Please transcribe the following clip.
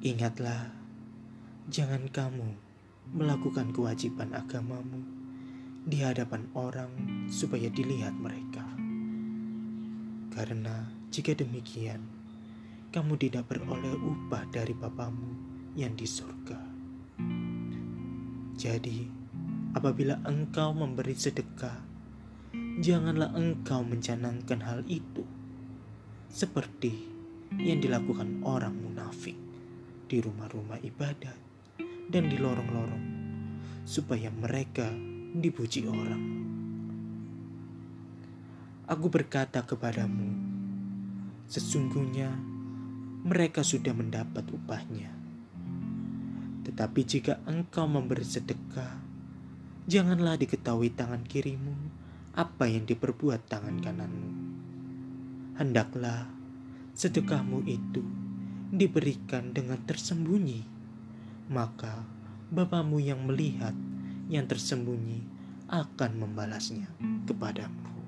Ingatlah, jangan kamu melakukan kewajiban agamamu di hadapan orang supaya dilihat mereka. Karena jika demikian, kamu tidak beroleh upah dari Bapamu yang di surga. Jadi, apabila engkau memberi sedekah, janganlah engkau mencanangkan hal itu seperti yang dilakukan orang munafik di rumah-rumah ibadat dan di lorong-lorong, supaya mereka dipuji orang. Aku berkata kepadamu, sesungguhnya mereka sudah mendapat upahnya. Tetapi jika engkau memberi sedekah, janganlah diketahui tangan kirimu apa yang diperbuat tangan kananmu. Hendaklah sedekahmu itu diberikan dengan tersembunyi, maka Bapamu yang melihat yang tersembunyi akan membalasnya kepadamu.